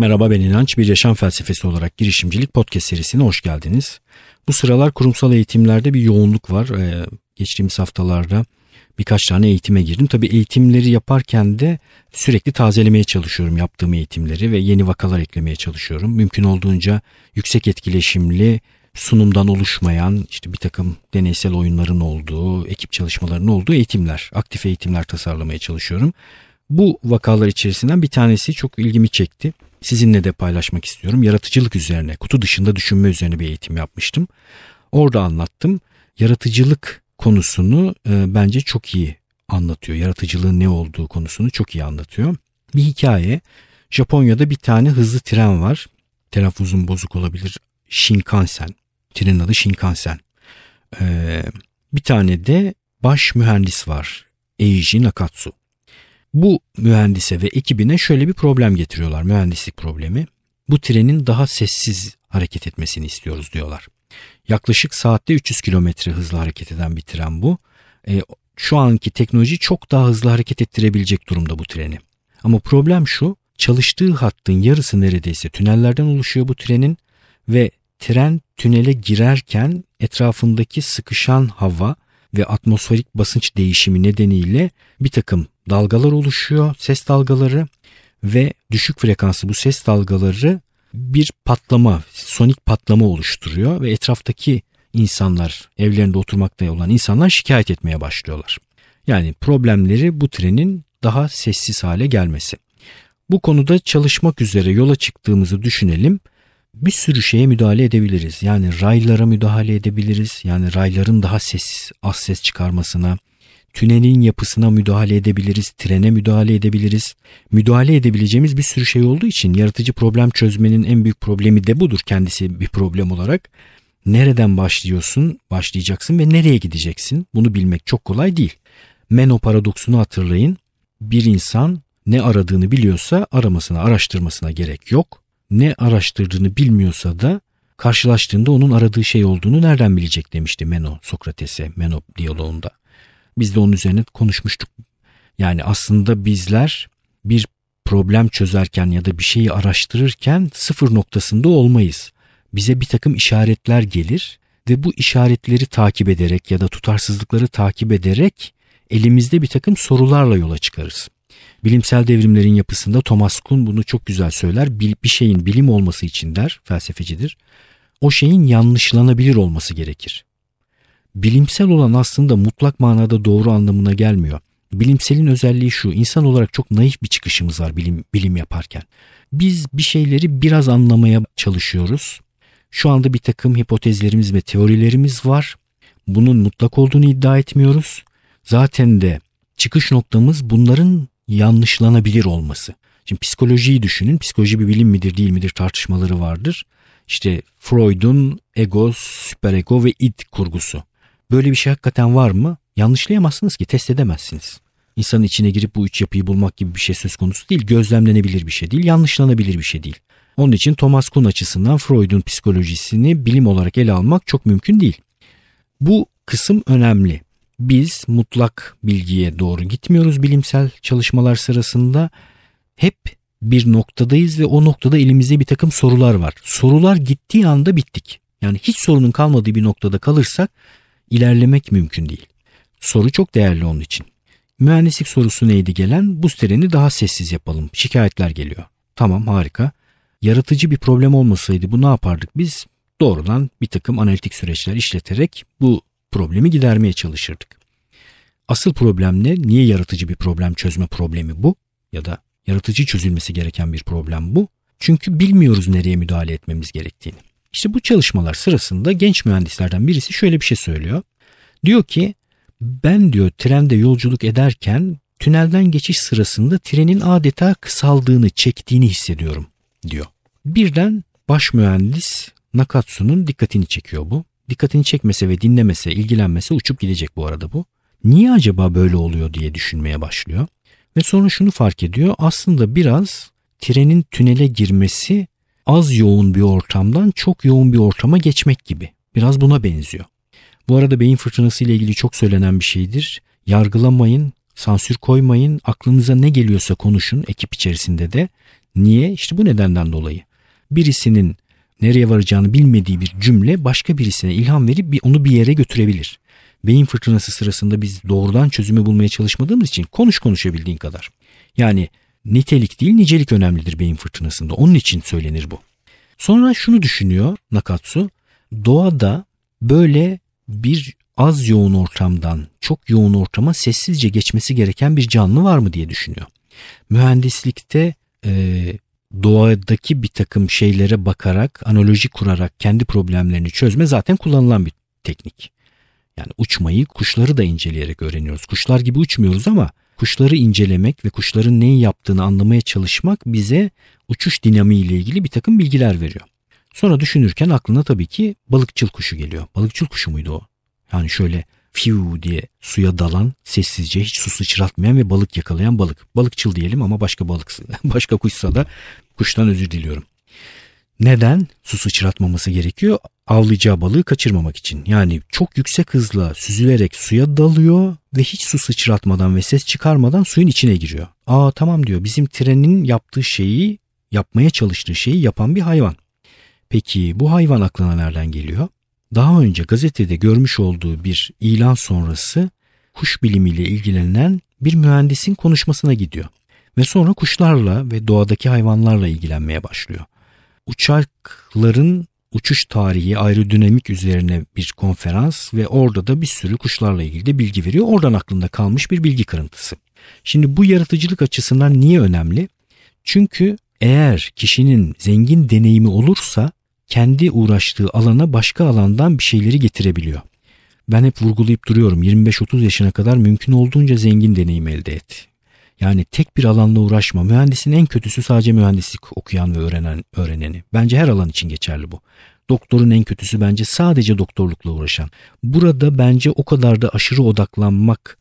Merhaba ben İnanç. Bir yaşam felsefesi olarak girişimcilik podcast serisine hoş geldiniz. Bu sıralar kurumsal eğitimlerde bir yoğunluk var. Ee, geçtiğimiz haftalarda birkaç tane eğitime girdim. Tabii eğitimleri yaparken de sürekli tazelemeye çalışıyorum yaptığım eğitimleri ve yeni vakalar eklemeye çalışıyorum. Mümkün olduğunca yüksek etkileşimli, sunumdan oluşmayan işte bir takım deneysel oyunların olduğu, ekip çalışmalarının olduğu eğitimler, aktif eğitimler tasarlamaya çalışıyorum. Bu vakalar içerisinden bir tanesi çok ilgimi çekti. Sizinle de paylaşmak istiyorum. Yaratıcılık üzerine, kutu dışında düşünme üzerine bir eğitim yapmıştım. Orada anlattım. Yaratıcılık konusunu e, bence çok iyi anlatıyor. Yaratıcılığın ne olduğu konusunu çok iyi anlatıyor. Bir hikaye. Japonya'da bir tane hızlı tren var. Telaffuzum bozuk olabilir. Shinkansen. Trenin adı Shinkansen. Ee, bir tane de baş mühendis var. Eiji Nakatsu. Bu mühendise ve ekibine şöyle bir problem getiriyorlar. Mühendislik problemi. Bu trenin daha sessiz hareket etmesini istiyoruz diyorlar. Yaklaşık saatte 300 kilometre hızla hareket eden bir tren bu. E, şu anki teknoloji çok daha hızlı hareket ettirebilecek durumda bu treni. Ama problem şu çalıştığı hattın yarısı neredeyse tünellerden oluşuyor bu trenin ve tren tünele girerken etrafındaki sıkışan hava ve atmosferik basınç değişimi nedeniyle bir takım dalgalar oluşuyor, ses dalgaları ve düşük frekanslı bu ses dalgaları bir patlama, sonik patlama oluşturuyor ve etraftaki insanlar, evlerinde oturmakta olan insanlar şikayet etmeye başlıyorlar. Yani problemleri bu trenin daha sessiz hale gelmesi. Bu konuda çalışmak üzere yola çıktığımızı düşünelim. Bir sürü şeye müdahale edebiliriz. Yani raylara müdahale edebiliriz. Yani rayların daha ses, az ses çıkarmasına, tünelin yapısına müdahale edebiliriz, trene müdahale edebiliriz. Müdahale edebileceğimiz bir sürü şey olduğu için yaratıcı problem çözmenin en büyük problemi de budur kendisi bir problem olarak. Nereden başlıyorsun, başlayacaksın ve nereye gideceksin? Bunu bilmek çok kolay değil. Meno paradoksunu hatırlayın. Bir insan ne aradığını biliyorsa aramasına, araştırmasına gerek yok. Ne araştırdığını bilmiyorsa da karşılaştığında onun aradığı şey olduğunu nereden bilecek demişti Meno Sokrates'e Meno diyaloğunda. Biz de onun üzerine konuşmuştuk. Yani aslında bizler bir problem çözerken ya da bir şeyi araştırırken sıfır noktasında olmayız. Bize bir takım işaretler gelir ve bu işaretleri takip ederek ya da tutarsızlıkları takip ederek elimizde bir takım sorularla yola çıkarız. Bilimsel devrimlerin yapısında Thomas Kuhn bunu çok güzel söyler. Bir şeyin bilim olması için der, felsefecidir. O şeyin yanlışlanabilir olması gerekir bilimsel olan aslında mutlak manada doğru anlamına gelmiyor. Bilimselin özelliği şu, insan olarak çok naif bir çıkışımız var bilim, bilim yaparken. Biz bir şeyleri biraz anlamaya çalışıyoruz. Şu anda bir takım hipotezlerimiz ve teorilerimiz var. Bunun mutlak olduğunu iddia etmiyoruz. Zaten de çıkış noktamız bunların yanlışlanabilir olması. Şimdi psikolojiyi düşünün. Psikoloji bir bilim midir değil midir tartışmaları vardır. İşte Freud'un ego, süperego ve id kurgusu. Böyle bir şey hakikaten var mı? Yanlışlayamazsınız ki test edemezsiniz. İnsanın içine girip bu üç yapıyı bulmak gibi bir şey söz konusu değil. Gözlemlenebilir bir şey değil. Yanlışlanabilir bir şey değil. Onun için Thomas Kuhn açısından Freud'un psikolojisini bilim olarak ele almak çok mümkün değil. Bu kısım önemli. Biz mutlak bilgiye doğru gitmiyoruz bilimsel çalışmalar sırasında. Hep bir noktadayız ve o noktada elimizde bir takım sorular var. Sorular gittiği anda bittik. Yani hiç sorunun kalmadığı bir noktada kalırsak ilerlemek mümkün değil. Soru çok değerli onun için. Mühendislik sorusu neydi gelen? Bu treni daha sessiz yapalım. Şikayetler geliyor. Tamam harika. Yaratıcı bir problem olmasaydı bu ne yapardık biz? Doğrudan bir takım analitik süreçler işleterek bu problemi gidermeye çalışırdık. Asıl problem ne? Niye yaratıcı bir problem çözme problemi bu? Ya da yaratıcı çözülmesi gereken bir problem bu. Çünkü bilmiyoruz nereye müdahale etmemiz gerektiğini. İşte bu çalışmalar sırasında genç mühendislerden birisi şöyle bir şey söylüyor. Diyor ki ben diyor trende yolculuk ederken tünelden geçiş sırasında trenin adeta kısaldığını, çektiğini hissediyorum diyor. Birden baş mühendis Nakatsu'nun dikkatini çekiyor bu. Dikkatini çekmese ve dinlemese, ilgilenmese uçup gidecek bu arada bu. Niye acaba böyle oluyor diye düşünmeye başlıyor. Ve sonra şunu fark ediyor. Aslında biraz trenin tünele girmesi az yoğun bir ortamdan çok yoğun bir ortama geçmek gibi. Biraz buna benziyor. Bu arada beyin fırtınası ile ilgili çok söylenen bir şeydir. Yargılamayın, sansür koymayın, aklınıza ne geliyorsa konuşun ekip içerisinde de. Niye? İşte bu nedenden dolayı. Birisinin nereye varacağını bilmediği bir cümle başka birisine ilham verip onu bir yere götürebilir. Beyin fırtınası sırasında biz doğrudan çözümü bulmaya çalışmadığımız için konuş konuşabildiğin kadar. Yani nitelik değil nicelik önemlidir beyin fırtınasında. Onun için söylenir bu. Sonra şunu düşünüyor Nakatsu. Doğada böyle bir az yoğun ortamdan çok yoğun ortama sessizce geçmesi gereken bir canlı var mı diye düşünüyor. Mühendislikte e, doğadaki bir takım şeylere bakarak, analoji kurarak kendi problemlerini çözme zaten kullanılan bir teknik. Yani uçmayı, kuşları da inceleyerek öğreniyoruz. Kuşlar gibi uçmuyoruz ama kuşları incelemek ve kuşların neyi yaptığını anlamaya çalışmak bize uçuş dinamiği ile ilgili bir takım bilgiler veriyor. Sonra düşünürken aklına tabii ki balıkçıl kuşu geliyor. Balıkçıl kuşu muydu o? Yani şöyle fiu diye suya dalan, sessizce hiç su sıçratmayan ve balık yakalayan balık. Balıkçıl diyelim ama başka balık, başka kuşsa da kuştan özür diliyorum. Neden su sıçratmaması gerekiyor? Avlayacağı balığı kaçırmamak için. Yani çok yüksek hızla süzülerek suya dalıyor ve hiç su sıçratmadan ve ses çıkarmadan suyun içine giriyor. Aa tamam diyor bizim trenin yaptığı şeyi, yapmaya çalıştığı şeyi yapan bir hayvan. Peki bu hayvan aklına nereden geliyor? Daha önce gazetede görmüş olduğu bir ilan sonrası kuş bilimiyle ilgilenen bir mühendisin konuşmasına gidiyor. Ve sonra kuşlarla ve doğadaki hayvanlarla ilgilenmeye başlıyor. Uçakların uçuş tarihi aerodinamik üzerine bir konferans ve orada da bir sürü kuşlarla ilgili de bilgi veriyor. Oradan aklında kalmış bir bilgi kırıntısı. Şimdi bu yaratıcılık açısından niye önemli? Çünkü eğer kişinin zengin deneyimi olursa kendi uğraştığı alana başka alandan bir şeyleri getirebiliyor. Ben hep vurgulayıp duruyorum 25-30 yaşına kadar mümkün olduğunca zengin deneyim elde et. Yani tek bir alanla uğraşma. Mühendisin en kötüsü sadece mühendislik okuyan ve öğrenen öğreneni. Bence her alan için geçerli bu. Doktorun en kötüsü bence sadece doktorlukla uğraşan. Burada bence o kadar da aşırı odaklanmak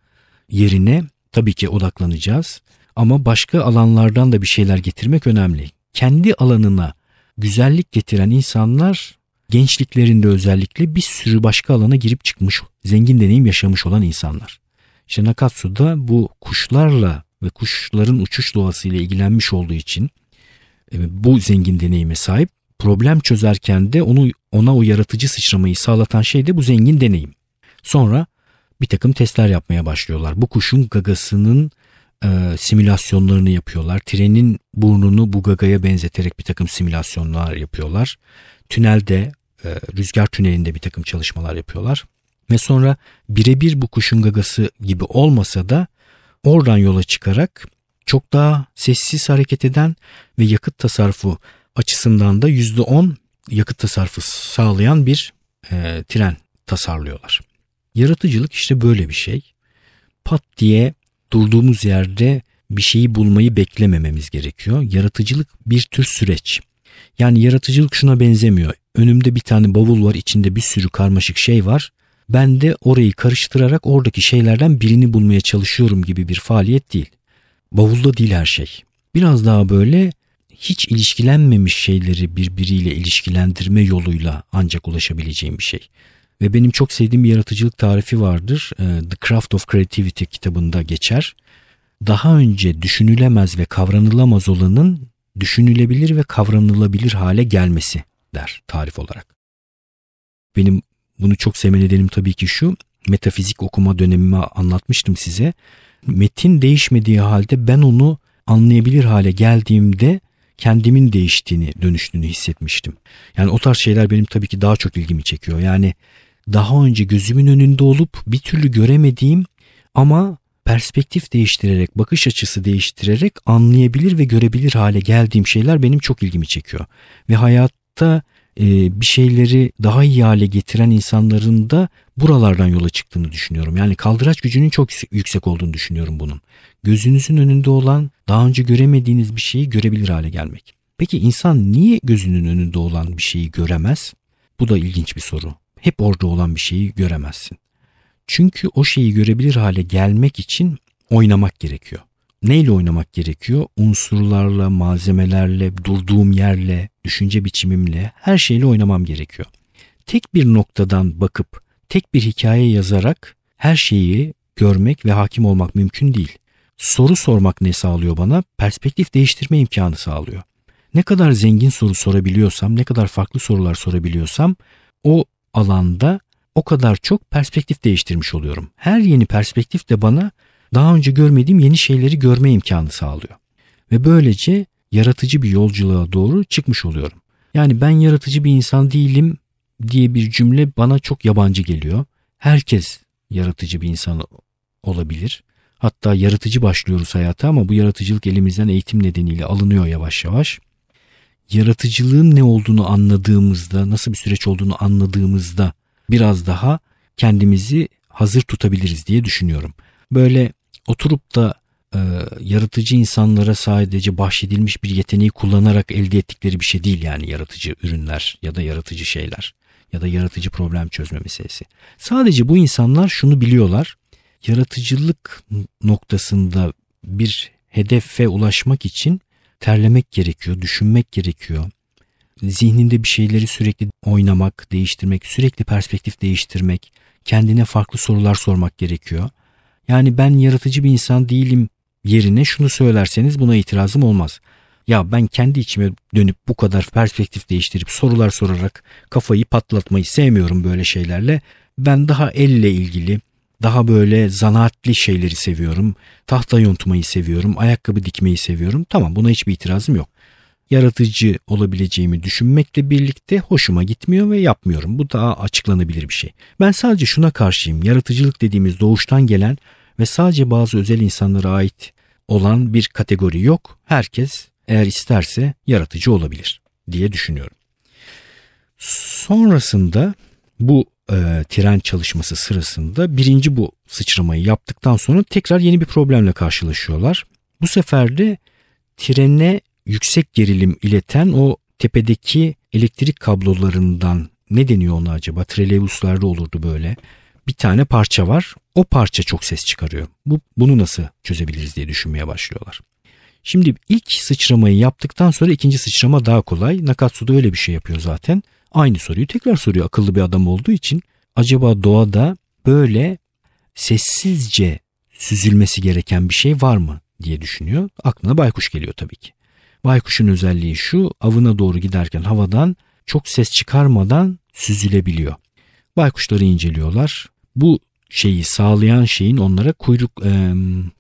yerine tabii ki odaklanacağız ama başka alanlardan da bir şeyler getirmek önemli. Kendi alanına güzellik getiren insanlar gençliklerinde özellikle bir sürü başka alana girip çıkmış, zengin deneyim yaşamış olan insanlar. İşte Nakatsu'da bu kuşlarla ve kuşların uçuş doğasıyla ilgilenmiş olduğu için e, bu zengin deneyime sahip. Problem çözerken de onu ona o yaratıcı sıçramayı sağlatan şey de bu zengin deneyim. Sonra bir takım testler yapmaya başlıyorlar. Bu kuşun gagasının e, simülasyonlarını yapıyorlar. Trenin burnunu bu gagaya benzeterek bir takım simülasyonlar yapıyorlar. Tünelde, e, rüzgar tünelinde bir takım çalışmalar yapıyorlar. Ve sonra birebir bu kuşun gagası gibi olmasa da oradan yola çıkarak çok daha sessiz hareket eden ve yakıt tasarrufu açısından da %10 yakıt tasarrufu sağlayan bir e, tren tasarlıyorlar. Yaratıcılık işte böyle bir şey. Pat diye durduğumuz yerde bir şeyi bulmayı beklemememiz gerekiyor. Yaratıcılık bir tür süreç. Yani yaratıcılık şuna benzemiyor. Önümde bir tane bavul var, içinde bir sürü karmaşık şey var. Ben de orayı karıştırarak oradaki şeylerden birini bulmaya çalışıyorum gibi bir faaliyet değil. Bavulda değil her şey. Biraz daha böyle hiç ilişkilenmemiş şeyleri birbiriyle ilişkilendirme yoluyla ancak ulaşabileceğim bir şey. Ve benim çok sevdiğim bir yaratıcılık tarifi vardır. Ee, The Craft of Creativity kitabında geçer. Daha önce düşünülemez ve kavranılamaz olanın düşünülebilir ve kavranılabilir hale gelmesi der tarif olarak. Benim bunu çok sevme tabii ki şu. Metafizik okuma dönemimi anlatmıştım size. Metin değişmediği halde ben onu anlayabilir hale geldiğimde kendimin değiştiğini, dönüştüğünü hissetmiştim. Yani o tarz şeyler benim tabii ki daha çok ilgimi çekiyor. Yani daha önce gözümün önünde olup bir türlü göremediğim ama perspektif değiştirerek, bakış açısı değiştirerek anlayabilir ve görebilir hale geldiğim şeyler benim çok ilgimi çekiyor. Ve hayatta bir şeyleri daha iyi hale getiren insanların da buralardan yola çıktığını düşünüyorum. Yani kaldıraç gücünün çok yüksek olduğunu düşünüyorum bunun. Gözünüzün önünde olan daha önce göremediğiniz bir şeyi görebilir hale gelmek. Peki insan niye gözünün önünde olan bir şeyi göremez? Bu da ilginç bir soru hep orada olan bir şeyi göremezsin. Çünkü o şeyi görebilir hale gelmek için oynamak gerekiyor. Neyle oynamak gerekiyor? Unsurlarla, malzemelerle, durduğum yerle, düşünce biçimimle, her şeyle oynamam gerekiyor. Tek bir noktadan bakıp, tek bir hikaye yazarak her şeyi görmek ve hakim olmak mümkün değil. soru sormak ne sağlıyor bana? Perspektif değiştirme imkanı sağlıyor. Ne kadar zengin soru sorabiliyorsam, ne kadar farklı sorular sorabiliyorsam o alanda o kadar çok perspektif değiştirmiş oluyorum. Her yeni perspektif de bana daha önce görmediğim yeni şeyleri görme imkanı sağlıyor. Ve böylece yaratıcı bir yolculuğa doğru çıkmış oluyorum. Yani ben yaratıcı bir insan değilim diye bir cümle bana çok yabancı geliyor. Herkes yaratıcı bir insan olabilir. Hatta yaratıcı başlıyoruz hayata ama bu yaratıcılık elimizden eğitim nedeniyle alınıyor yavaş yavaş. Yaratıcılığın ne olduğunu anladığımızda, nasıl bir süreç olduğunu anladığımızda biraz daha kendimizi hazır tutabiliriz diye düşünüyorum. Böyle oturup da e, yaratıcı insanlara sadece bahşedilmiş bir yeteneği kullanarak elde ettikleri bir şey değil yani yaratıcı ürünler ya da yaratıcı şeyler ya da yaratıcı problem çözme meselesi. Sadece bu insanlar şunu biliyorlar. Yaratıcılık noktasında bir hedefe ulaşmak için terlemek gerekiyor, düşünmek gerekiyor. Zihninde bir şeyleri sürekli oynamak, değiştirmek, sürekli perspektif değiştirmek, kendine farklı sorular sormak gerekiyor. Yani ben yaratıcı bir insan değilim yerine şunu söylerseniz buna itirazım olmaz. Ya ben kendi içime dönüp bu kadar perspektif değiştirip sorular sorarak kafayı patlatmayı sevmiyorum böyle şeylerle. Ben daha elle ilgili, daha böyle zanaatli şeyleri seviyorum. Tahta yontmayı seviyorum, ayakkabı dikmeyi seviyorum. Tamam buna hiçbir itirazım yok. Yaratıcı olabileceğimi düşünmekle birlikte hoşuma gitmiyor ve yapmıyorum. Bu daha açıklanabilir bir şey. Ben sadece şuna karşıyım. Yaratıcılık dediğimiz doğuştan gelen ve sadece bazı özel insanlara ait olan bir kategori yok. Herkes eğer isterse yaratıcı olabilir diye düşünüyorum. Sonrasında bu e, tren çalışması sırasında birinci bu sıçramayı yaptıktan sonra tekrar yeni bir problemle karşılaşıyorlar. Bu sefer de trene yüksek gerilim ileten o tepedeki elektrik kablolarından ne deniyor ona acaba? Trelebuslarda olurdu böyle. Bir tane parça var. O parça çok ses çıkarıyor. Bu bunu nasıl çözebiliriz diye düşünmeye başlıyorlar. Şimdi ilk sıçramayı yaptıktan sonra ikinci sıçrama daha kolay. Nakatsu da öyle bir şey yapıyor zaten. Aynı soruyu tekrar soruyor akıllı bir adam olduğu için. Acaba doğada böyle sessizce süzülmesi gereken bir şey var mı diye düşünüyor. Aklına baykuş geliyor tabii ki. Baykuşun özelliği şu avına doğru giderken havadan çok ses çıkarmadan süzülebiliyor. Baykuşları inceliyorlar. Bu şeyi sağlayan şeyin onlara kuyruk e,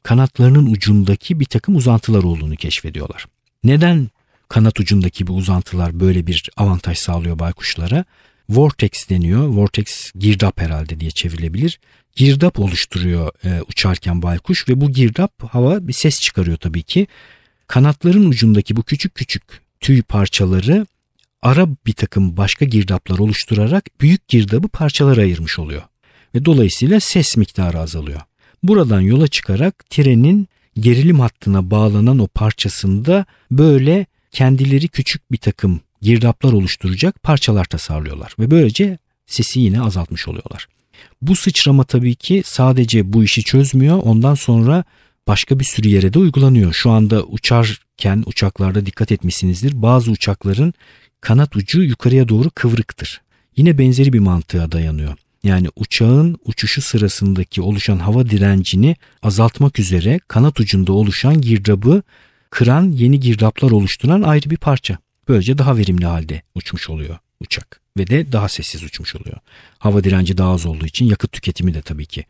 kanatlarının ucundaki bir takım uzantılar olduğunu keşfediyorlar. Neden kanat ucundaki bu uzantılar böyle bir avantaj sağlıyor baykuşlara? Vortex deniyor. Vortex girdap herhalde diye çevrilebilir. Girdap oluşturuyor e, uçarken baykuş ve bu girdap hava bir ses çıkarıyor tabii ki. Kanatların ucundaki bu küçük küçük tüy parçaları ara bir takım başka girdaplar oluşturarak büyük girdabı parçalara ayırmış oluyor ve dolayısıyla ses miktarı azalıyor. Buradan yola çıkarak trenin gerilim hattına bağlanan o parçasında böyle kendileri küçük bir takım girdaplar oluşturacak parçalar tasarlıyorlar ve böylece sesi yine azaltmış oluyorlar. Bu sıçrama tabii ki sadece bu işi çözmüyor. Ondan sonra başka bir sürü yere de uygulanıyor. Şu anda uçarken uçaklarda dikkat etmişsinizdir. Bazı uçakların kanat ucu yukarıya doğru kıvrıktır. Yine benzeri bir mantığa dayanıyor. Yani uçağın uçuşu sırasındaki oluşan hava direncini azaltmak üzere kanat ucunda oluşan girdabı kıran yeni girdaplar oluşturan ayrı bir parça. Böylece daha verimli halde uçmuş oluyor uçak ve de daha sessiz uçmuş oluyor. Hava direnci daha az olduğu için yakıt tüketimi de tabii ki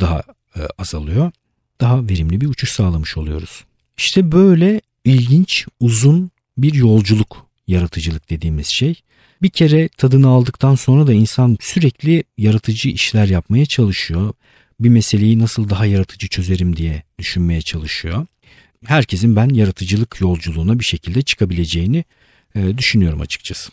daha e, azalıyor. Daha verimli bir uçuş sağlamış oluyoruz. İşte böyle ilginç, uzun bir yolculuk yaratıcılık dediğimiz şey. Bir kere tadını aldıktan sonra da insan sürekli yaratıcı işler yapmaya çalışıyor. Bir meseleyi nasıl daha yaratıcı çözerim diye düşünmeye çalışıyor. Herkesin ben yaratıcılık yolculuğuna bir şekilde çıkabileceğini e, düşünüyorum açıkçası.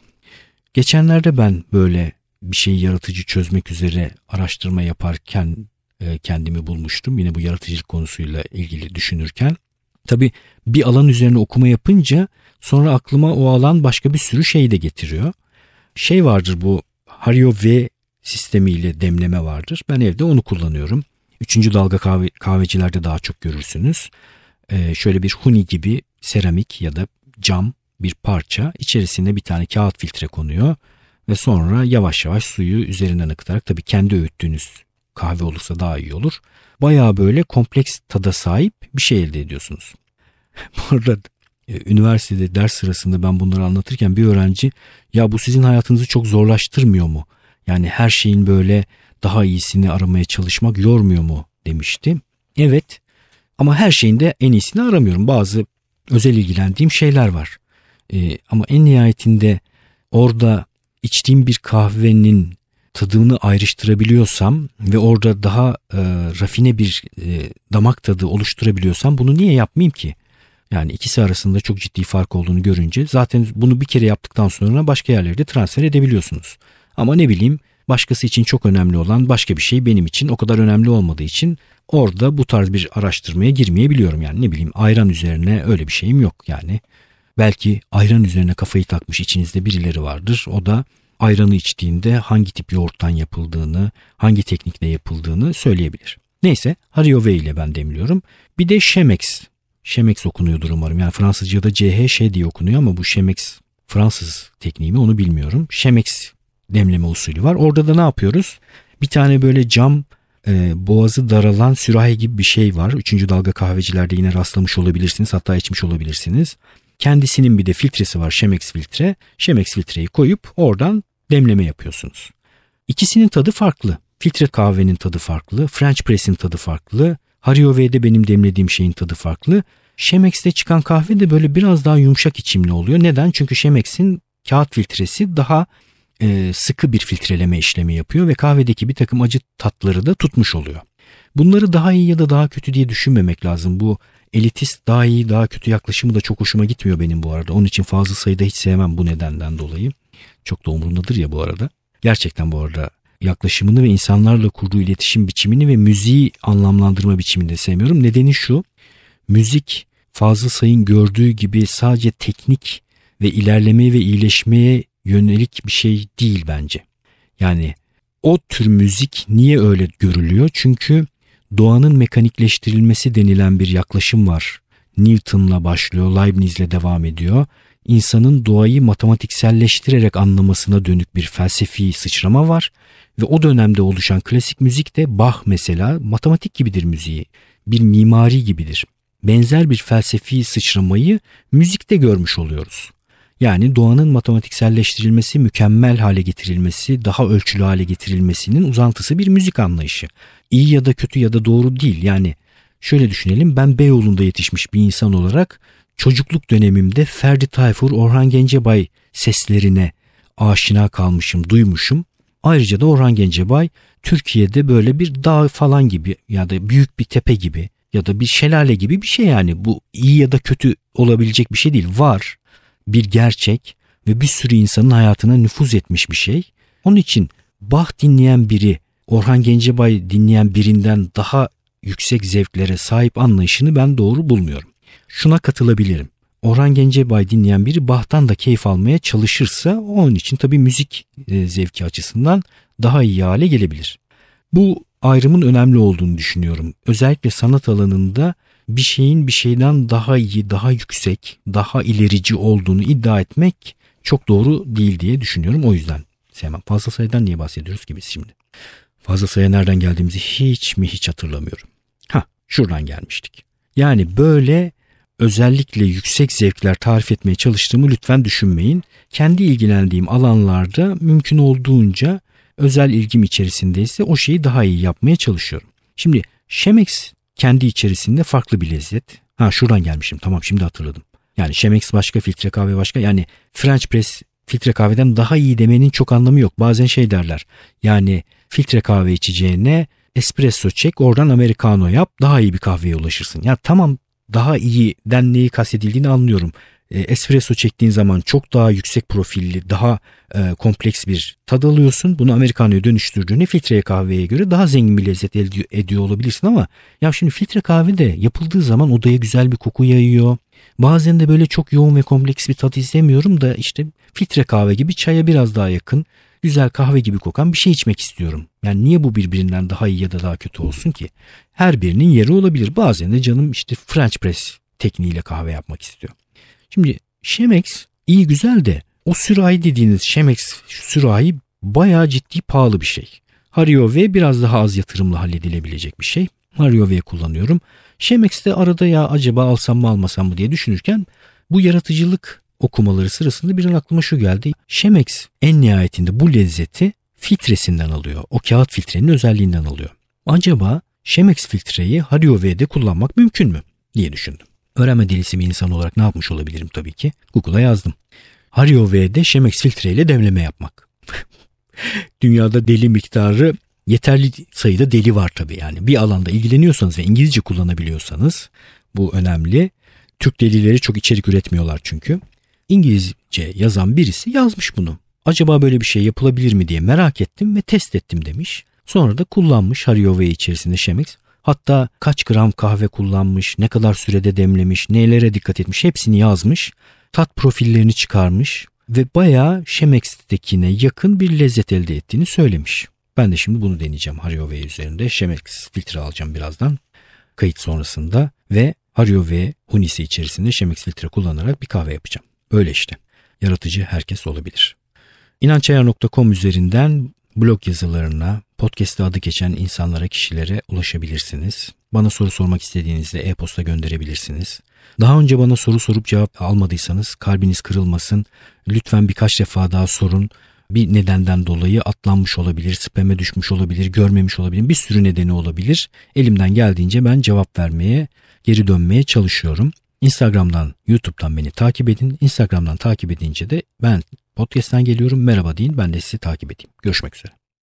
Geçenlerde ben böyle bir şeyi yaratıcı çözmek üzere araştırma yaparken e, kendimi bulmuştum. Yine bu yaratıcılık konusuyla ilgili düşünürken. Tabi bir alan üzerine okuma yapınca sonra aklıma o alan başka bir sürü şey de getiriyor şey vardır bu Hario V sistemiyle demleme vardır. Ben evde onu kullanıyorum. Üçüncü dalga kahve, kahvecilerde daha çok görürsünüz. Ee, şöyle bir huni gibi seramik ya da cam bir parça. içerisinde bir tane kağıt filtre konuyor. Ve sonra yavaş yavaş suyu üzerinden akıtarak tabii kendi öğüttüğünüz kahve olursa daha iyi olur. Baya böyle kompleks tada sahip bir şey elde ediyorsunuz. Bu arada üniversitede ders sırasında ben bunları anlatırken bir öğrenci ya bu sizin hayatınızı çok zorlaştırmıyor mu? Yani her şeyin böyle daha iyisini aramaya çalışmak yormuyor mu demişti. Evet ama her şeyin de en iyisini aramıyorum. Bazı özel ilgilendiğim şeyler var. Ee, ama en nihayetinde orada içtiğim bir kahvenin tadını ayrıştırabiliyorsam ve orada daha e, rafine bir e, damak tadı oluşturabiliyorsam bunu niye yapmayayım ki? Yani ikisi arasında çok ciddi fark olduğunu görünce zaten bunu bir kere yaptıktan sonra başka yerlerde transfer edebiliyorsunuz. Ama ne bileyim başkası için çok önemli olan başka bir şey benim için o kadar önemli olmadığı için orada bu tarz bir araştırmaya girmeyebiliyorum. Yani ne bileyim ayran üzerine öyle bir şeyim yok yani. Belki ayran üzerine kafayı takmış içinizde birileri vardır. O da ayranı içtiğinde hangi tip yoğurttan yapıldığını, hangi teknikle yapıldığını söyleyebilir. Neyse Hariove ile ben demliyorum. Bir de Chemex. Chemex okunuyordur umarım. Yani Fransızca'da CH diye okunuyor ama bu Chemex Fransız tekniği mi onu bilmiyorum. Chemex demleme usulü var. Orada da ne yapıyoruz? Bir tane böyle cam e, boğazı daralan sürahi gibi bir şey var. Üçüncü dalga kahvecilerde yine rastlamış olabilirsiniz. Hatta içmiş olabilirsiniz. Kendisinin bir de filtresi var Chemex filtre. Chemex filtreyi koyup oradan demleme yapıyorsunuz. İkisinin tadı farklı. Filtre kahvenin tadı farklı. French Press'in tadı farklı. Hariove'de benim demlediğim şeyin tadı farklı. Chemex'te çıkan kahve de böyle biraz daha yumuşak içimli oluyor. Neden? Çünkü Chemex'in kağıt filtresi daha e, sıkı bir filtreleme işlemi yapıyor ve kahvedeki bir takım acı tatları da tutmuş oluyor. Bunları daha iyi ya da daha kötü diye düşünmemek lazım. Bu elitist daha iyi daha kötü yaklaşımı da çok hoşuma gitmiyor benim bu arada. Onun için fazla sayıda hiç sevmem bu nedenden dolayı. Çok da umurumdadır ya bu arada. Gerçekten bu arada yaklaşımını ve insanlarla kurduğu iletişim biçimini ve müziği anlamlandırma biçimini de sevmiyorum. Nedeni şu. Müzik Fazıl Say'ın gördüğü gibi sadece teknik ve ilerlemeye ve iyileşmeye yönelik bir şey değil bence. Yani o tür müzik niye öyle görülüyor? Çünkü doğanın mekanikleştirilmesi denilen bir yaklaşım var. Newton'la başlıyor, Leibniz'le devam ediyor. İnsanın doğayı matematikselleştirerek anlamasına dönük bir felsefi sıçrama var ve o dönemde oluşan klasik müzik de Bach mesela matematik gibidir müziği. Bir mimari gibidir. Benzer bir felsefi sıçramayı müzikte görmüş oluyoruz. Yani doğanın matematikselleştirilmesi, mükemmel hale getirilmesi, daha ölçülü hale getirilmesinin uzantısı bir müzik anlayışı. İyi ya da kötü ya da doğru değil. Yani şöyle düşünelim ben Beyoğlu'nda yetişmiş bir insan olarak çocukluk dönemimde Ferdi Tayfur, Orhan Gencebay seslerine aşina kalmışım, duymuşum. Ayrıca da Orhan Gencebay Türkiye'de böyle bir dağ falan gibi ya da büyük bir tepe gibi ya da bir şelale gibi bir şey yani bu iyi ya da kötü olabilecek bir şey değil var bir gerçek ve bir sürü insanın hayatına nüfuz etmiş bir şey. Onun için Bach dinleyen biri Orhan Gencebay dinleyen birinden daha yüksek zevklere sahip anlayışını ben doğru bulmuyorum. Şuna katılabilirim. Orhan Gencebay dinleyen biri Bach'tan da keyif almaya çalışırsa onun için tabii müzik e, zevki açısından daha iyi hale gelebilir. Bu ayrımın önemli olduğunu düşünüyorum. Özellikle sanat alanında bir şeyin bir şeyden daha iyi, daha yüksek, daha ilerici olduğunu iddia etmek çok doğru değil diye düşünüyorum. O yüzden sevmem. Fazla sayıdan niye bahsediyoruz ki biz şimdi? Fazla sayıya nereden geldiğimizi hiç mi hiç hatırlamıyorum. Ha şuradan gelmiştik. Yani böyle özellikle yüksek zevkler tarif etmeye çalıştığımı lütfen düşünmeyin. Kendi ilgilendiğim alanlarda mümkün olduğunca özel ilgim içerisindeyse o şeyi daha iyi yapmaya çalışıyorum. Şimdi Chemex kendi içerisinde farklı bir lezzet. Ha şuradan gelmişim tamam şimdi hatırladım. Yani Chemex başka filtre kahve başka yani French press filtre kahveden daha iyi demenin çok anlamı yok. Bazen şey derler yani filtre kahve içeceğine espresso çek oradan americano yap daha iyi bir kahveye ulaşırsın. Ya tamam daha iyi den neyi kastedildiğini anlıyorum e, espresso çektiğin zaman çok daha yüksek profilli, daha e, kompleks bir tad alıyorsun. Bunu Amerikano'ya dönüştürdüğünde filtre kahveye göre daha zengin bir lezzet elde ediyor olabilirsin ama ya şimdi filtre kahve de yapıldığı zaman odaya güzel bir koku yayıyor. Bazen de böyle çok yoğun ve kompleks bir tat izlemiyorum da işte filtre kahve gibi çaya biraz daha yakın, güzel kahve gibi kokan bir şey içmek istiyorum. Yani niye bu birbirinden daha iyi ya da daha kötü olsun ki? Her birinin yeri olabilir. Bazen de canım işte French press tekniğiyle kahve yapmak istiyor. Şimdi Chemex iyi güzel de o sürahi dediğiniz Chemex sürahi bayağı ciddi pahalı bir şey. Hario V biraz daha az yatırımla halledilebilecek bir şey. Hario V kullanıyorum. Shemex'te arada ya acaba alsam mı almasam mı diye düşünürken bu yaratıcılık okumaları sırasında bir an aklıma şu geldi. Chemex en nihayetinde bu lezzeti filtresinden alıyor. O kağıt filtrenin özelliğinden alıyor. Acaba Chemex filtreyi Hario V'de kullanmak mümkün mü diye düşündüm. Öğrenme delisi bir insan olarak ne yapmış olabilirim tabii ki? Google'a yazdım. Hario V'de Chemex filtreyle demleme yapmak. Dünyada deli miktarı yeterli sayıda deli var tabii yani. Bir alanda ilgileniyorsanız ve İngilizce kullanabiliyorsanız bu önemli. Türk delileri çok içerik üretmiyorlar çünkü. İngilizce yazan birisi yazmış bunu. Acaba böyle bir şey yapılabilir mi diye merak ettim ve test ettim demiş. Sonra da kullanmış Hario V içerisinde Chemex. Hatta kaç gram kahve kullanmış, ne kadar sürede demlemiş, nelere dikkat etmiş hepsini yazmış. Tat profillerini çıkarmış ve bayağı Chemex'tekine yakın bir lezzet elde ettiğini söylemiş. Ben de şimdi bunu deneyeceğim Hario V üzerinde. Chemex filtre alacağım birazdan. Kayıt sonrasında ve Hario V hunisi içerisinde Chemex filtre kullanarak bir kahve yapacağım. Böyle işte. Yaratıcı herkes olabilir. İnançayar.com üzerinden blog yazılarına, podcast'te adı geçen insanlara, kişilere ulaşabilirsiniz. Bana soru sormak istediğinizde e-posta gönderebilirsiniz. Daha önce bana soru sorup cevap almadıysanız kalbiniz kırılmasın. Lütfen birkaç defa daha sorun. Bir nedenden dolayı atlanmış olabilir, spam'e düşmüş olabilir, görmemiş olabilir. Bir sürü nedeni olabilir. Elimden geldiğince ben cevap vermeye, geri dönmeye çalışıyorum. Instagram'dan, YouTube'dan beni takip edin. Instagram'dan takip edince de ben podcast'ten geliyorum. Merhaba deyin. Ben de sizi takip edeyim. Görüşmek üzere.